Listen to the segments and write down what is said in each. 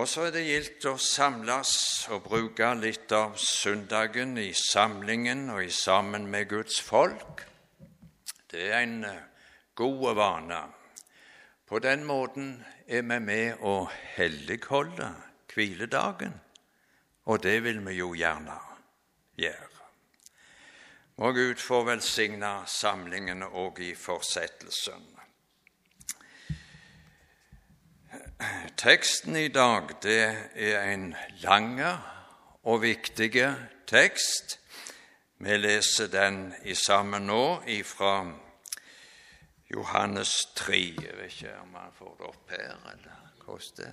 Og så er det gildt å samles og bruke litt av søndagen i samlingen og i sammen med Guds folk. Det er en eh, god vane. På den måten er vi med å helligholde hviledagen, og det vil vi jo gjerne gjøre. Må Gud få velsigne samlingen òg i fortsettelsen. Teksten i dag det er en lang og viktig tekst. Vi leser den i sammen nå fra Johannes 3. Jeg vet ikke om han får det opp her, eller hvordan det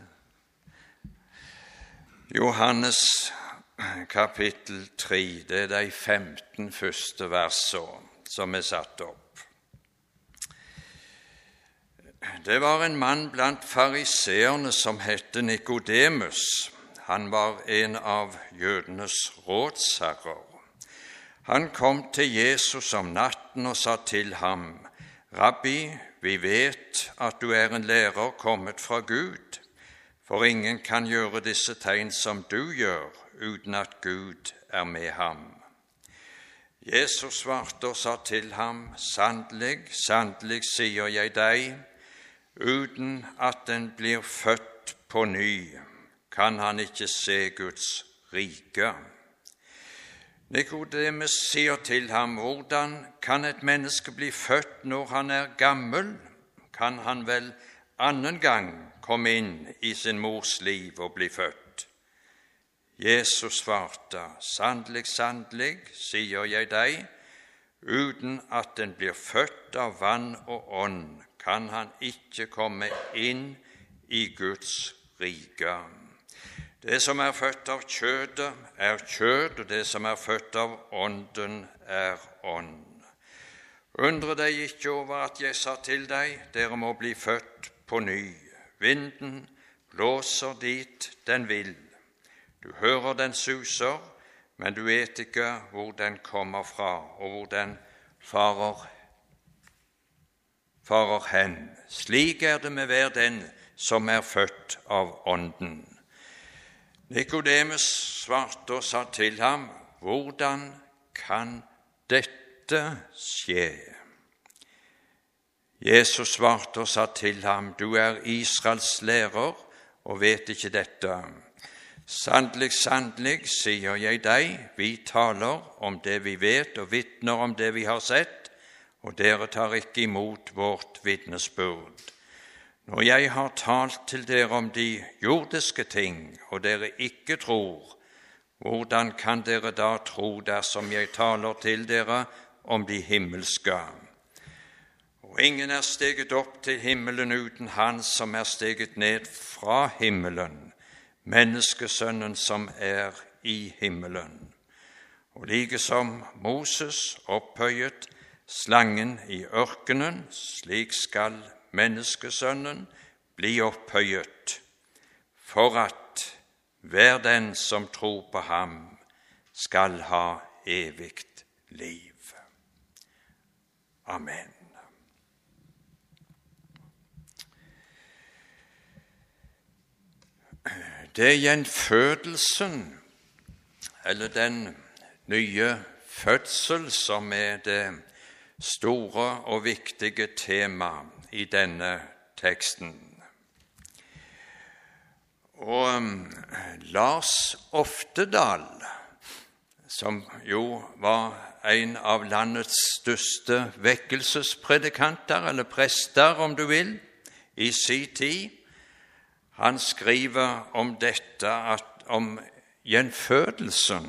Johannes kapittel 3, det er de 15 første versene som er satt opp. Det var en mann blant fariseerne som het Nikodemus. Han var en av jødenes rådsherrer. Han kom til Jesus om natten og sa til ham, Rabbi, vi vet at du er en lærer kommet fra Gud, for ingen kan gjøre disse tegn som du gjør, uten at Gud er med ham. Jesus svarte og sa til ham, Sannelig, sannelig sier jeg deg, Uten at en blir født på ny, kan han ikke se Guds rike. Nikodemus sier til ham, Hvordan kan et menneske bli født når han er gammel? Kan han vel annen gang komme inn i sin mors liv og bli født? Jesus svarte, Sannelig, sannelig, sier jeg deg, uten at en blir født av vann og ånd, kan han ikke komme inn i Guds rike. Det som er født av kjødet, er kjød, og det som er født av Ånden, er ånd. Undre deg ikke over at jeg sa til deg, dere må bli født på ny. Vinden blåser dit den vil. Du hører den suser, men du vet ikke hvor den kommer fra, og hvor den farer farer hen. Slik er det med hver den som er født av Ånden. Nikodemus svarte og sa til ham, Hvordan kan dette skje? Jesus svarte og sa til ham, Du er Israels lærer og vet ikke dette. Sannelig, sannelig, sier jeg deg, vi taler om det vi vet, og vitner om det vi har sett, og dere tar ikke imot vårt vitnesbyrd. Når jeg har talt til dere om de jordiske ting, og dere ikke tror, hvordan kan dere da tro dersom jeg taler til dere om de himmelske? Og ingen er steget opp til himmelen uten Han som er steget ned fra himmelen, menneskesønnen som er i himmelen. Og like som Moses opphøyet slangen i ørkenen, slik skal menneskesønnen bli opphøyet, for at hver den som tror på ham, skal ha evig liv. Amen. Det er gjenfødelsen, eller den nye fødsel, som er det store og viktige tema i denne teksten. Og um, Lars Oftedal, som jo var en av landets største vekkelsespredikanter, eller prester, om du vil, i sin tid, han skriver om dette, at, om gjenfødelsen,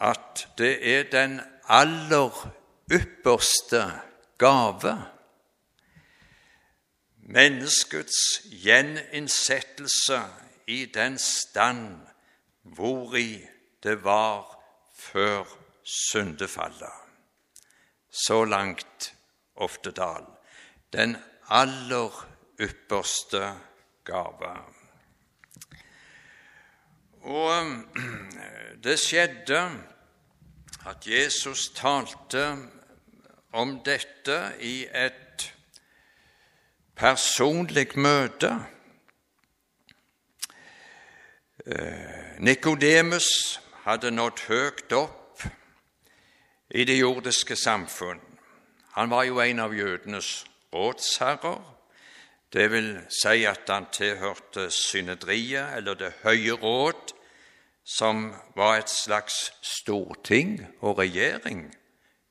at det er den aller ypperste gave. Menneskets gjeninnsettelse i den stand hvori det var før syndefallet. Så langt Oftedal. Den aller ypperste gave. Og det skjedde at Jesus talte om dette i et personlig møte. Eh, Nikodemus hadde nådd høyt opp i det jordiske samfunn. Han var jo en av jødenes rådsherrer. Det vil si at han tilhørte synedriet, eller Det høye råd, som var et slags storting og regjering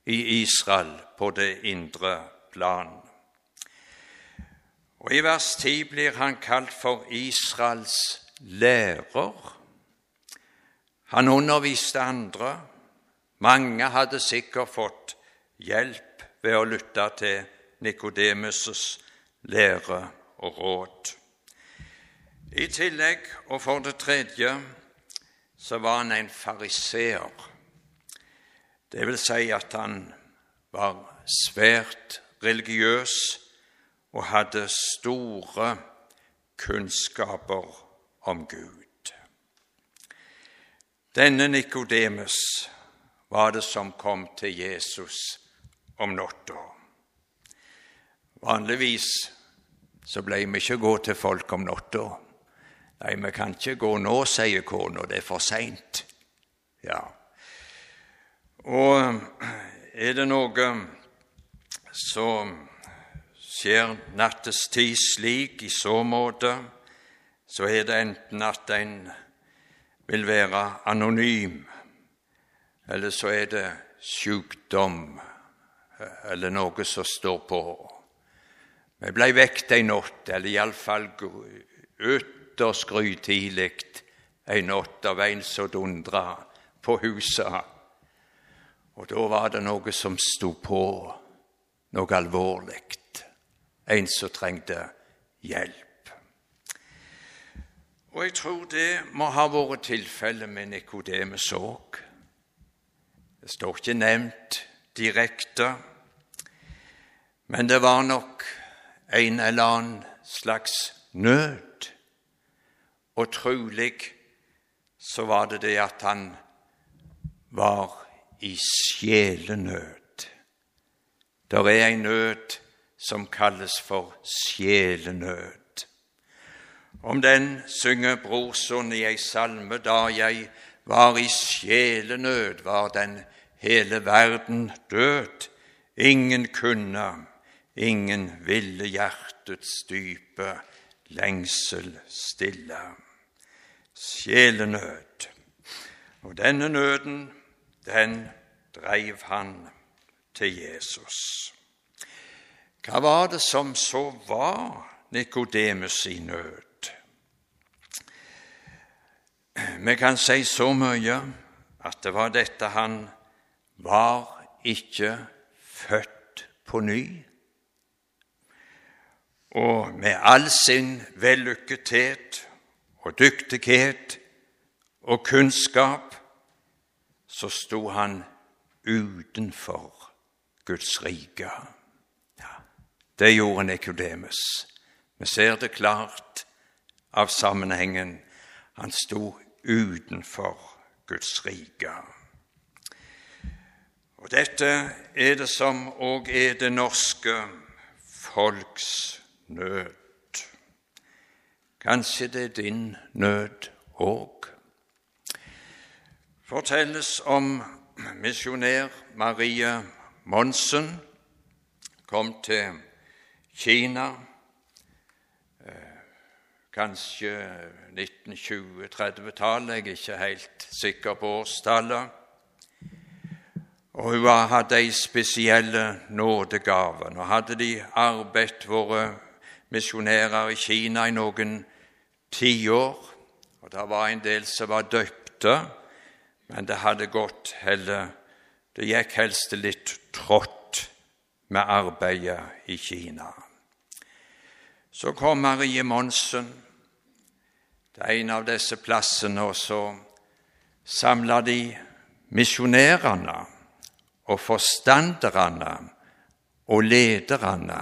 i Israel på det indre plan. Og I vers 10 blir han kalt for Israels lærer. Han underviste andre. Mange hadde sikkert fått hjelp ved å lytte til Nikodemus' lære og råd. I tillegg, og for det tredje, så var han en fariseer. Det vil si at han var svært religiøs og hadde store kunnskaper om Gud. Denne Nikodemus var det som kom til Jesus om natta. Vanligvis så ble vi ikke gå til folk om natta. Nei, vi kan ikke gå nå, sier kona, det er for seint. Ja. Og er det noe som skjer nattestid slik i så måte, så er det enten at en vil være anonym, eller så er det sjukdom eller noe som står på. Vi ble vekt ei natt, eller iallfall ytterst grytidlig ei natt av en som dundra på huset. Og da var det noe som sto på, noe alvorlig. En som trengte hjelp. Og jeg tror det må ha vært tilfellet med Nikodemus òg. Det står ikke nevnt direkte, men det var nok en eller annen slags nød. Og trolig så var det det at han var i sjelenød. Det er en nød som kalles for sjelenød. Om den synger Brorson i ei salme da jeg var i sjelenød, var den hele verden død. Ingen kunne Ingen ville hjertets dype lengsel stille. Sjelenød. Og denne nøden, den dreiv han til Jesus. Hva var det som så var Nikodemus i nød? Vi kan si så mye at det var dette han var ikke født på ny og med all sin vellykkethet og dyktighet og kunnskap så sto han utenfor Guds rike. Ja, det gjorde Nikodemus. Vi ser det klart av sammenhengen. Han sto utenfor Guds rike. Og Dette er det som òg er det norske folks nød. Kanskje det er din nød òg. Fortelles om misjonær Marie Monsen. Kom til Kina eh, kanskje 1920-30-tallet, jeg er ikke helt sikker på årstallet. Og hun hadde ei spesiell nådegave. Nå hadde de arbeidet våre misjonærer i Kina i noen tiår. Og det var en del som var døpte, men det hadde gått heller Det gikk helst litt trått med arbeidet i Kina. Så kom Marie Monsen til en av disse plassene, og så samla de misjonærene og forstanderne og lederne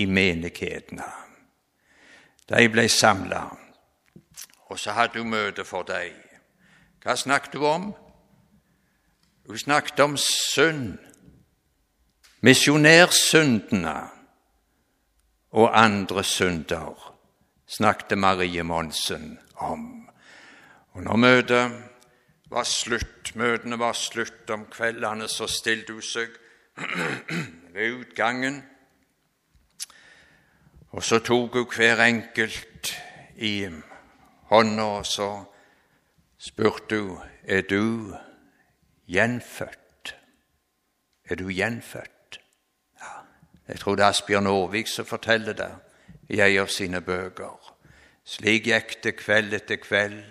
i menighetene. De ble samla, og så hadde hun møte for dem. Hva snakket hun om? Hun snakket om synd, misjonærsyndene og andre synder, snakket Marie Monsen om. Og når møtet var slutt, møtene var slutt om kveldene, så stilte hun seg ved utgangen, og så tok hun hver enkelt i hånda, og så spurte hun er du gjenfødt. Er du gjenfødt? Ja, Jeg tror det er Asbjørn Aarvik som forteller det i ei av sine bøker. Slik gikk det kveld etter kveld,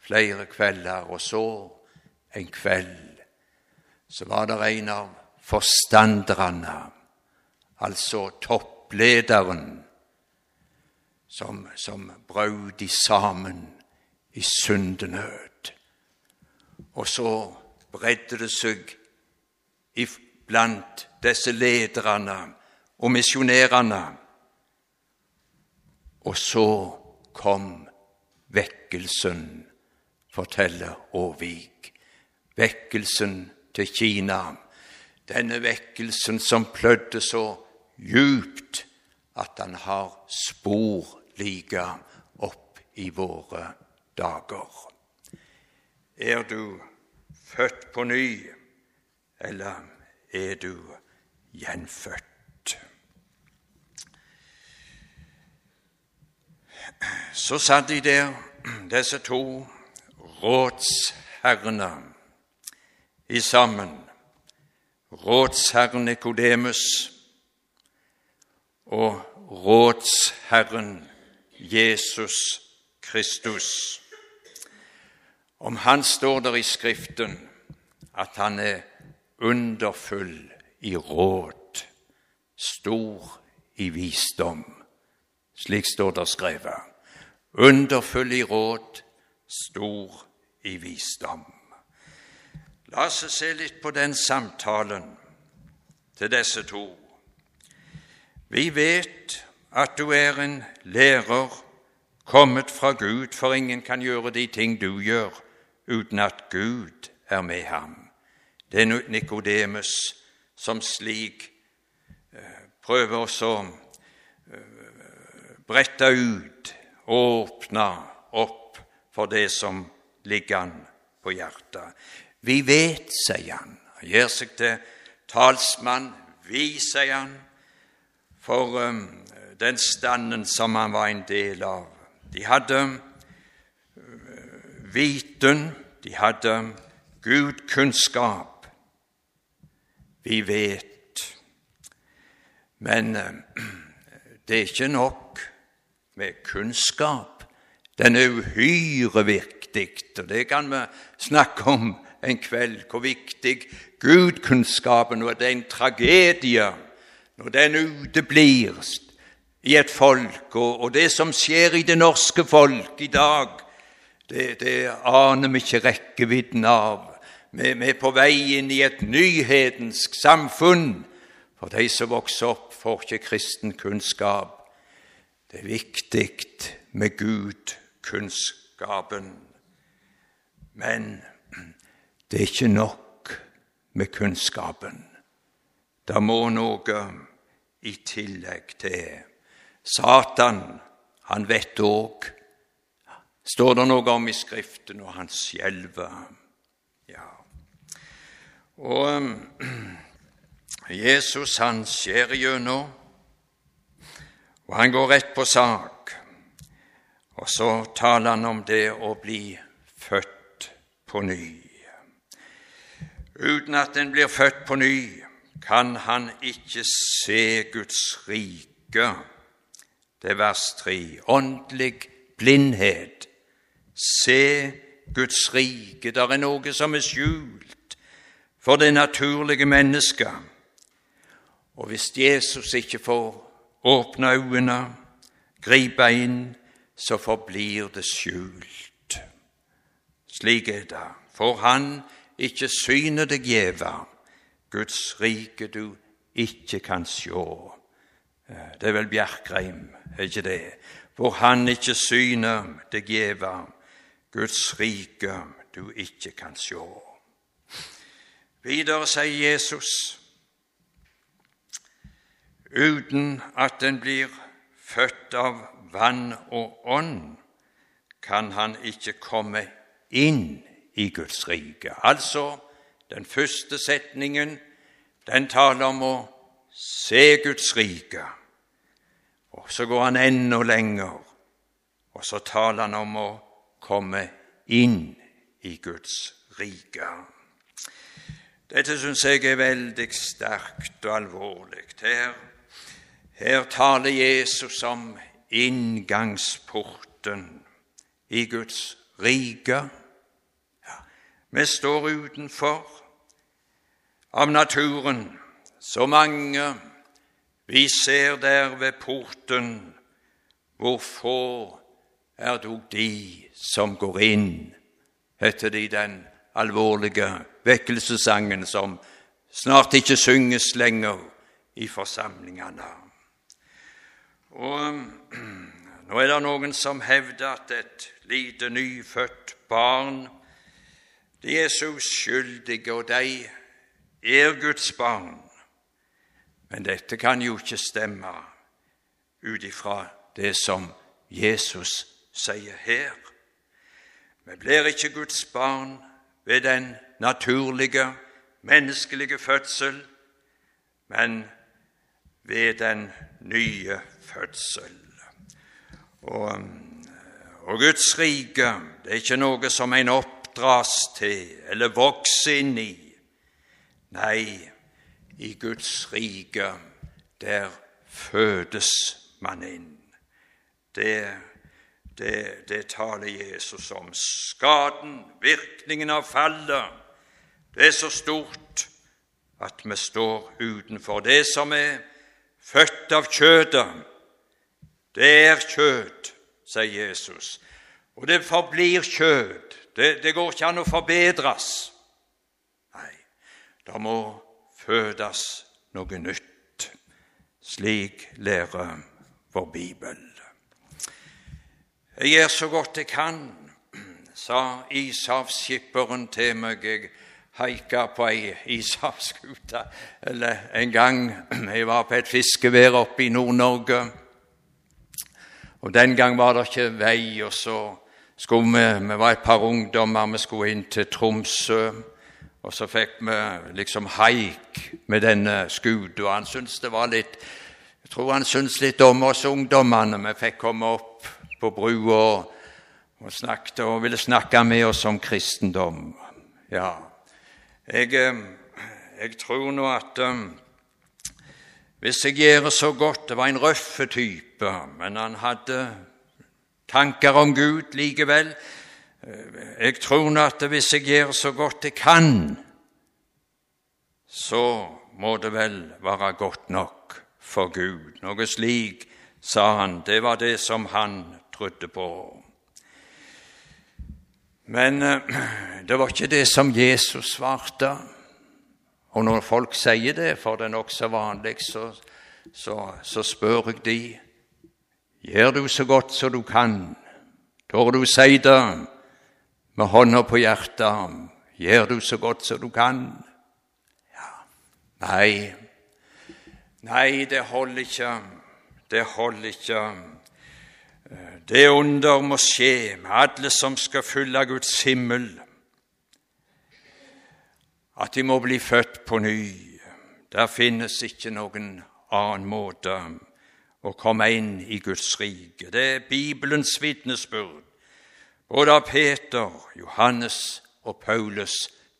flere kvelder, og så en kveld så var det en av forstanderne, altså topplederen, som, som brød de sammen i syndenød. Og så bredde det seg blant disse lederne og misjonærene. Og så kom vekkelsen, forteller Aavik. Vekkelsen til Kina. Denne vekkelsen som plødde så djupt at han har spor like opp i våre dager. Er du født på ny, eller er du gjenfødt? Så satt de der, disse to rådsherrene, i sammen. Rådsherren Nikodemus og rådsherren Jesus Kristus. Om han står der i Skriften at han er underfull i råd, stor i visdom. Slik står det skrevet. Underfull i råd, stor i visdom. La oss se litt på den samtalen til disse to. Vi vet at du er en lærer kommet fra Gud, for ingen kan gjøre de ting du gjør, uten at Gud er med ham. Det er Nikodemus som slik eh, prøver å eh, brette ut, og åpne opp for det som ligger han på hjertet. Vi vet, sier han, han gjør seg til talsmann. Vi, sier han, for um, den standen som han var en del av. De hadde viten, de hadde gudkunnskap. Vi vet. Men uh, det er ikke nok med kunnskap. Den er uhyre viktig, og det kan vi snakke om en kveld, hvor viktig gudkunnskapen og det er en tragedie når den uteblir i et folk, og, det som skjer i det norske folk i dag, det, det aner vi ikke rekkevidden av. Vi, vi er på vei inn i et nyhedensk samfunn. For de som vokser opp, får ikke kristen kunnskap. Det er viktig med Gud-kunnskapen. Men det er ikke nok med kunnskapen. Det må noe i tillegg til. Satan, han vet òg. Står det noe om i Skriften, og han skjelver. Ja. Og um, Jesus, han skjærer gjennom, og han går rett på sak. Og så taler han om det å bli født på ny. Uten at en blir født på ny, kan han ikke se Guds rike. Det er vers 3. Åndelig blindhet. Se Guds rike. der er noe som er skjult for det naturlige mennesket. Og hvis Jesus ikke får åpne øynene, gripe inn, så forblir det skjult. Slik er det. For han ikke synet deg gjeve, Guds rike du ikke kan sjå. Eh, det er vel Bjerkreim, er ikke det? Hvor han ikke syner deg gjeve, Guds rike du ikke kan sjå. Videre sier Jesus, uten at en blir født av vann og ånd, kan han ikke komme inn i Guds rike. Altså, den første setningen, den taler om å se Guds rike. Og så går han enda lenger, og så taler han om å komme inn i Guds rike. Dette syns jeg er veldig sterkt og alvorlig. Her, her taler Jesus om inngangsporten i Guds rike. Ja, vi står utenfor av naturen, så mange vi ser der ved porten, hvor få er dog de som går inn, heter det i den alvorlige vekkelsessangen som snart ikke synges lenger i forsamlingene. Og Nå er det noen som hevder at et lite nyfødt barn de er så uskyldige, og de er Guds barn. Men dette kan jo ikke stemme ut ifra det som Jesus sier her. Vi blir ikke Guds barn ved den naturlige, menneskelige fødsel, men ved den nye fødsel. Og, og Guds rike det er ikke noe som en oppdras til eller vokser inn i. Nei, i Guds rike, der fødes man inn. Det, det, det taler Jesus om. Skaden, virkningen av fallet, det er så stort at vi står utenfor. Det som er født av kjødet, det er kjød, sier Jesus, og det forblir kjød. Det, det går ikke an å forbedres. Nei, det må fødes noe nytt. Slik lærer vår Bibel. Jeg gjør så godt jeg kan, sa ishavsskipperen til meg. Jeg haika på ei ishavsskute eller en gang jeg var på et fiskevær oppe i Nord-Norge. Og Den gang var det ikke vei, og så skulle vi Vi var et par ungdommer, vi skulle inn til Tromsø. Og så fikk vi liksom haik med denne skuta. Han syntes det var litt Jeg tror han syntes litt om oss ungdommene. Vi fikk komme opp på brua og, snakket, og ville snakke med oss om kristendom. Ja, jeg, eh, jeg tror nå at um, hvis jeg gjør så godt Det var en røff type, men han hadde tanker om Gud likevel. Jeg tror nå at hvis jeg gjør så godt jeg kan, så må det vel være godt nok for Gud. Noe slik, sa han. Det var det som han trodde på. Men eh, det var ikke det som Jesus svarte. Og når folk sier det, for det er nokså vanlig, så, så, så, spør jeg de Gjør du så godt som du kan? Tør du si det med hånda på hjertet? Gjør du så godt som du kan? Ja. Nei. Nei, det holder ikke. Det holder ikke. Det under må skje med alle som skal fylle Guds himmel at de må bli født på ny. Der finnes ikke noen annen måte å komme inn i Guds rike. Det er Bibelens vitnesbyrd. Både av Peter, Johannes og Paulus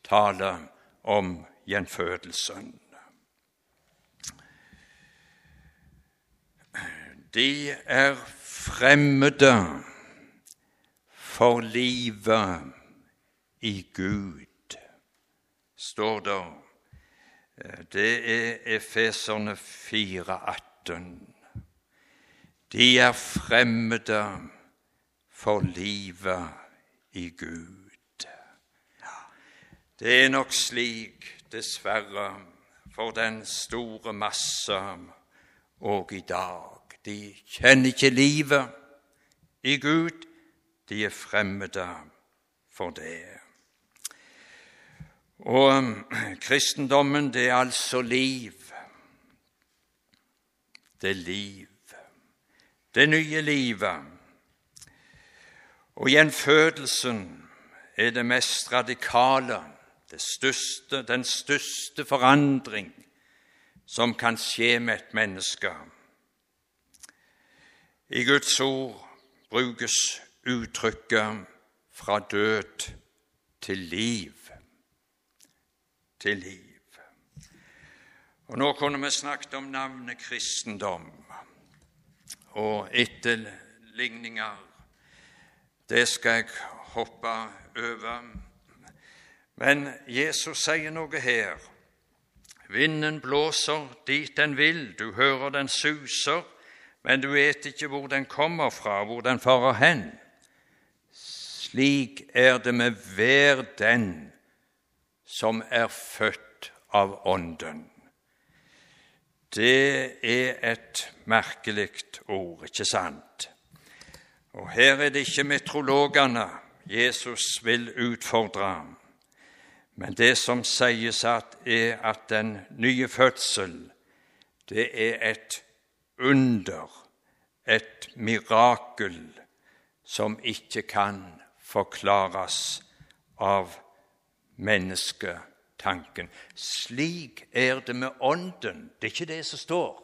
taler om gjenfødelsen. De er fremmede for livet i Gud står det. Det er Efeserne 4,18. De er fremmede for livet i Gud. Det er nok slik, dessverre, for den store masse og i dag. De kjenner ikke livet i Gud, de er fremmede for det. Og um, kristendommen, det er altså liv. Det er liv. Det nye livet. Og gjenfødelsen er det mest radikale, det største, den største forandring som kan skje med et menneske. I Guds ord brukes uttrykket 'fra død til liv'. Til liv. Og Nå kunne vi snakket om navnet kristendom og etterligninger. Det skal jeg hoppe over. Men Jesus sier noe her. Vinden blåser dit den vil, du hører den suser, men du vet ikke hvor den kommer fra, hvor den farer hen. Slik er det med hver den som er født av Ånden. Det er et merkelig ord, ikke sant? Og her er det ikke metrologene Jesus vil utfordre, men det som sies at er at den nye fødsel, det er et under, et mirakel, som ikke kan forklares av mennesketanken. Slik er det med Ånden. Det er ikke det som står.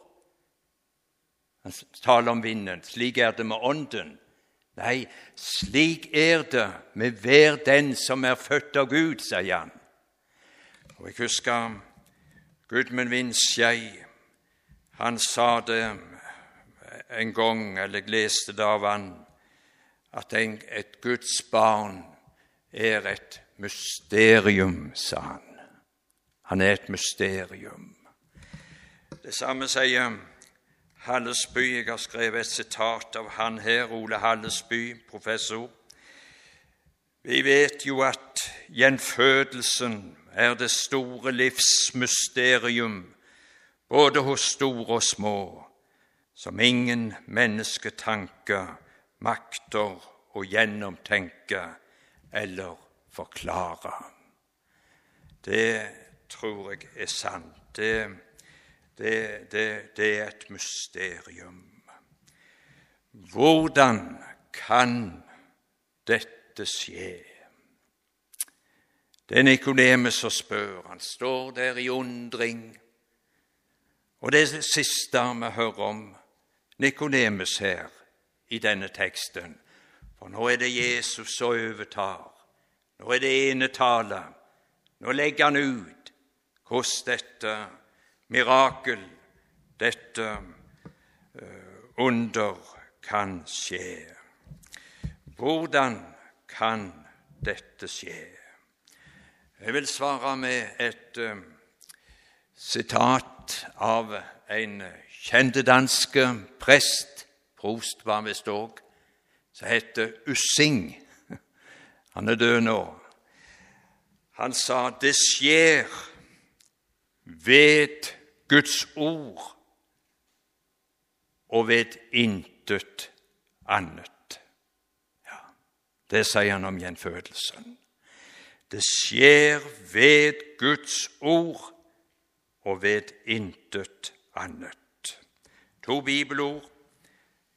Han taler om vinden. Slik er det med Ånden. Nei, slik er det med hver den som er født av Gud, sier han. Og Jeg husker Gudmund Vindskei. Han sa det en gang, eller jeg leste det av han, at en, et Guds barn er et mysterium, sa han. Han er et mysterium. Det samme sier Hallesby. Jeg har skrevet et sitat av han her, Ole Hallesby, professor. Vi vet jo at gjenfødelsen er det store livsmysterium, både hos store og små, som ingen mennesketanker makter å gjennomtenke eller forklare. Det tror jeg er sant. Det det, det, det er et mysterium. Hvordan kan dette skje? Det er Nikodemus som spør. Han står der i undring. Og det siste vi hører om Nikodemus her i denne teksten. For nå er det Jesus som overtar. Nå er det enetale. Nå legger han ut hvordan dette mirakel, dette eh, under, kan skje. Hvordan kan dette skje? Jeg vil svare med et uh, sitat av en kjent danske prest, prost var visst òg, som heter Ussing. Han er død nå. Han sa det skjer ved Guds ord og ved intet annet. Ja, Det sier han om gjenfødelsen. Det skjer ved Guds ord og ved intet annet. To bibelord.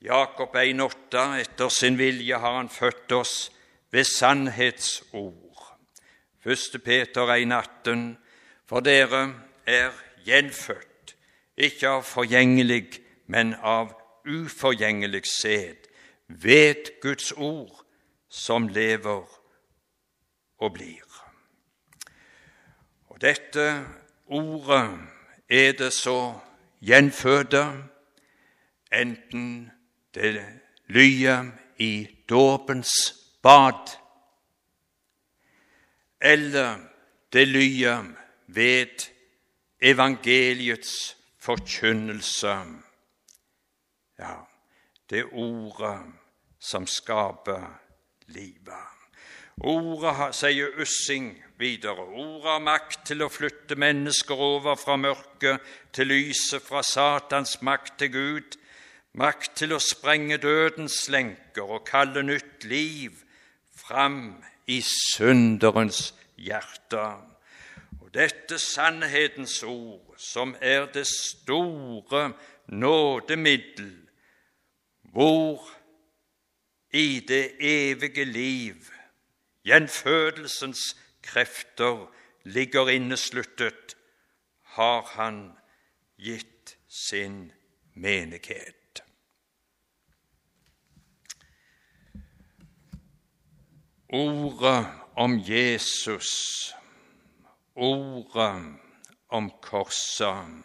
Jakob 1,8.: Etter sin vilje har han født oss ved sannhetsord. 1. Peter 1,18.: For dere er gjenfødt, ikke av forgjengelig, men av uforgjengelig sæd, ved Guds ord, som lever og blir. Og dette ordet er det så gjenfødte, enten det lyder i dåpens bad, eller det lyder ved evangeliets forkynnelse. Ja, det ordet som skaper livet. Ordet, sier Ussing videre, ordet har makt til å flytte mennesker over fra mørket til lyset, fra Satans makt til Gud, makt til å sprenge dødens lenker og kalle nytt liv fram i synderens hjerte. Og dette sannhetens ord, som er det store nådemiddel, hvor i det evige liv gjenfødelsens krefter ligger innesluttet, har han gitt sin menighet. Ordet om Jesus, ordet om korset.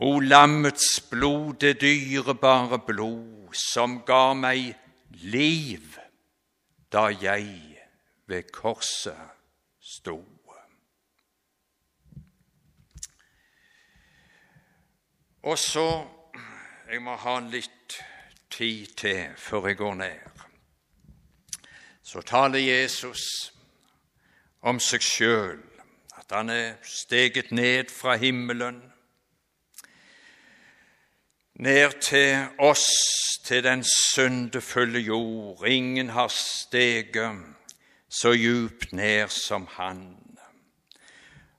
O lammets blod, det dyrebare blod, som ga meg liv da jeg ved korset sto. Og så Jeg må ha litt tid til før jeg går ned. Så taler Jesus om seg sjøl, at han er steget ned fra himmelen, ned til oss, til den syndefulle jord. Ingen har steget så djupt ned som han.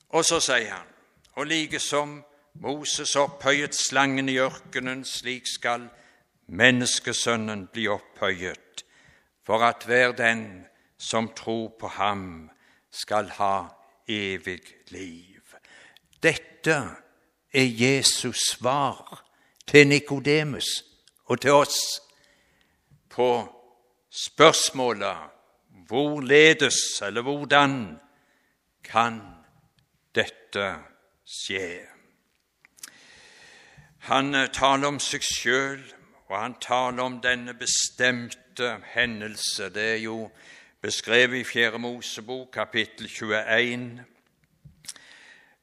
Og så sier han, og like som Moses opphøyet slangen i ørkenen, slik skal menneskesønnen bli opphøyet, for at hver den som tror på ham, skal ha evig liv. Dette er Jesus svar til Nikodemus og til oss på spørsmålet hvorledes eller hvordan kan dette skje? Han eh, taler om seg sjøl, og han taler om denne bestemte hendelse. Det er jo beskrevet i Fjerde Mosebok, kapittel 21.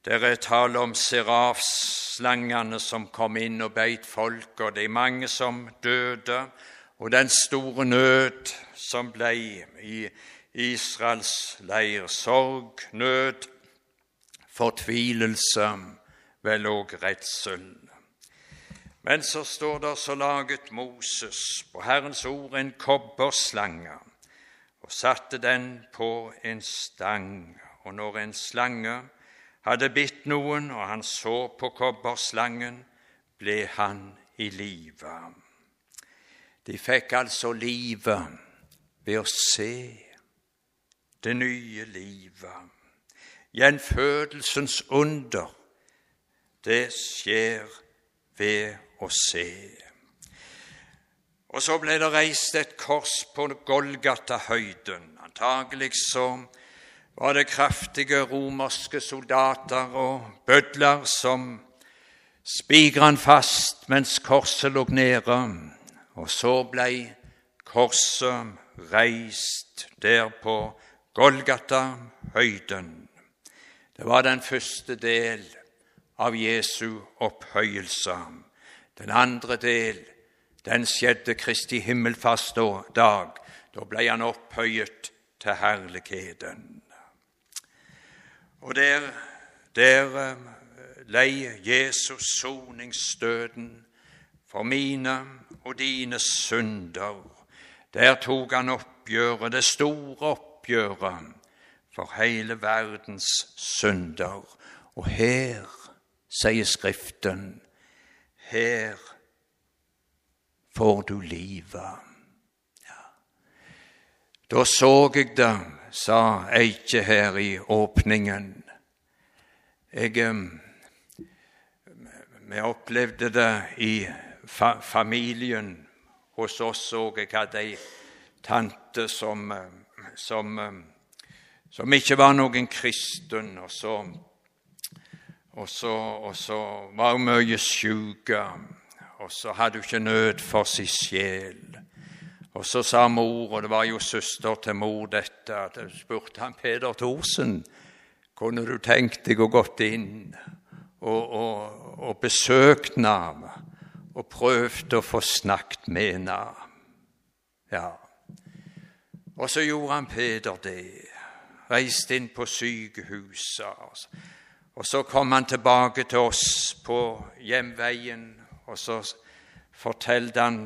Der er tale om serafslangene som kom inn og beit folk, og det er mange som døde, og den store nød som ble i Israels leir. Sorg, nød, fortvilelse, vel òg redsel. Men så står det så laget Moses på Herrens ord en kobberslange og satte den på en stang. Og når en slange hadde bitt noen, og han så på kobberslangen, ble han i live. De fikk altså livet ved å se det nye livet. Gjenfødelsens under, det skjer ved å se. Og så ble det reist et kors på Golgata-høyden. Antagelig så var det kraftige romerske soldater og bødler som spigra han fast mens korset lå nede. Og så ble korset reist der på Golgata-høyden. Det var den første del av Jesu opphøyelse. Den andre del den skjedde Kristi himmelfartsdag. Da ble han opphøyet til herligheten. Og der, der eh, lei Jesus soningsstøten for mine og dine synder. Der tok han oppgjøret, det store oppgjøret for hele verdens synder. Og her, sier Skriften, her får du livet. Ja. Da så jeg det, sa Eikje her i åpningen. Jeg, vi opplevde det i fa familien. Hos oss òg. Jeg hadde ei tante som, som, som ikke var noen kristen. og så og så, og så var hun mye sjuk, og så hadde hun ikke nød for sin sjel. Og så sa mor, og det var jo søster til mor, dette, at jeg spurte han Peder Thorsen kunne du tenkt deg å gått inn og, og, og besøkt Nav og prøvd å få snakket med Nav. Ja. Og så gjorde han Peder det. Reiste inn på sykehuset. Og så kom han tilbake til oss på hjemveien, og så fortalte han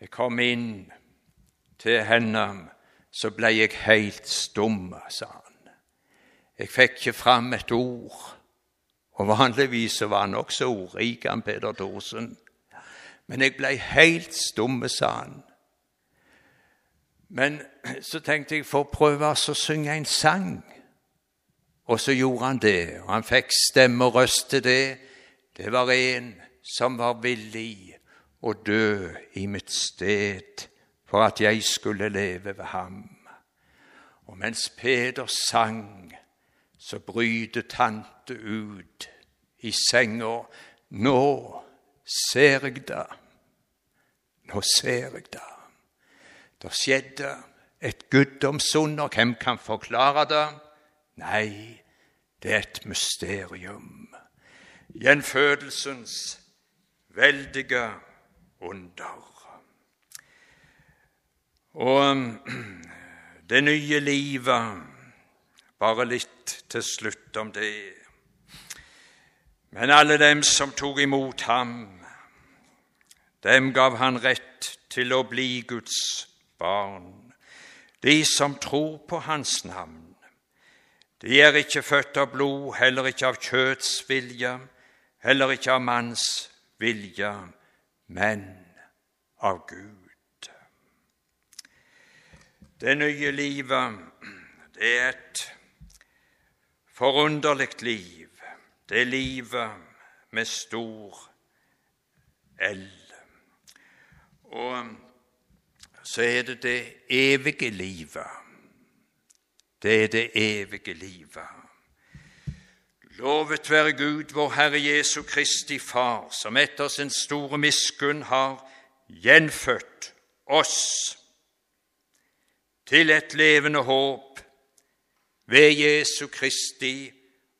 Jeg kom inn til henne, så ble jeg helt stum, sa han. Jeg fikk ikke fram et ord. Og vanligvis så var han også ordrik, han Peder Thorsen. Men jeg ble helt stum, sa han. Men så tenkte jeg for å prøve å synge en sang. Og så gjorde han det, og han fikk stemme og røst til det. Det var en som var villig å dø i mitt sted for at jeg skulle leve ved ham. Og mens Peder sang, så bryter tante ut i senga. Nå ser jeg det. Nå ser jeg det. Det skjedde et guddomsunder. Hvem kan forklare det? Nei, det er et mysterium. Gjenfødelsens veldige under. Og det nye livet Bare litt til slutt om det. Men alle dem som tok imot ham, dem gav han rett til å bli Guds barn. De som tror på Hans navn. De er ikke født av blod, heller ikke av kjøtts vilje, heller ikke av manns vilje, men av Gud. Det nye livet, det er et forunderlig liv. Det er livet med stor L. Og så er det det evige livet. Det er det evige livet. Lovet være Gud, vår Herre Jesu Kristi Far, som etter sin store miskunn har gjenfødt oss til et levende håp ved Jesu Kristi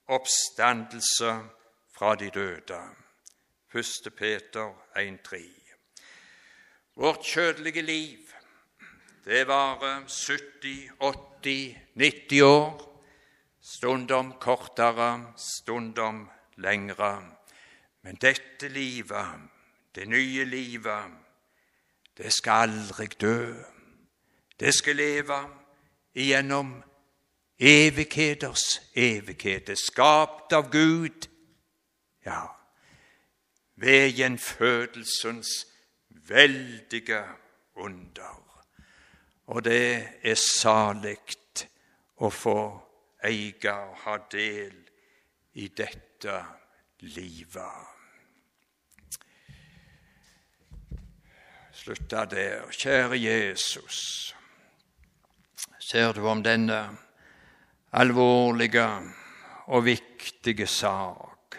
oppstandelse fra de døde. 1. Peter 1,3. Vårt kjødelige liv, det varer 70, 80, 90 år, stundom kortere, stundom lengre. Men dette livet, det nye livet, det skal aldri dø. Det skal leve igjennom evigheters evighet. Skapt av Gud, ja, ved gjenfødelsens veldige under. Og det er salig å få eie og ha del i dette livet. Slutta der. Kjære Jesus ser du om denne alvorlige og viktige sak,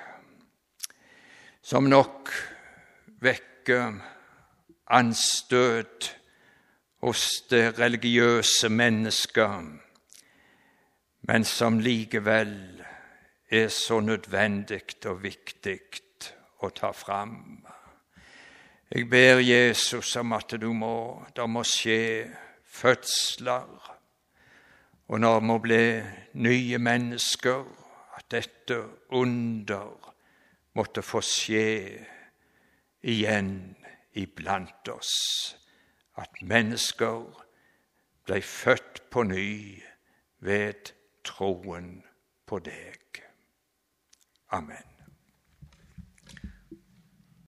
som nok vekker anstøt hos det religiøse mennesket, men som likevel er så nødvendig og viktig å ta fram. Jeg ber Jesus om at må, det må skje fødsler, og når må bli nye mennesker, at dette under måtte få skje igjen iblant oss. At mennesker ble født på ny ved troen på deg. Amen.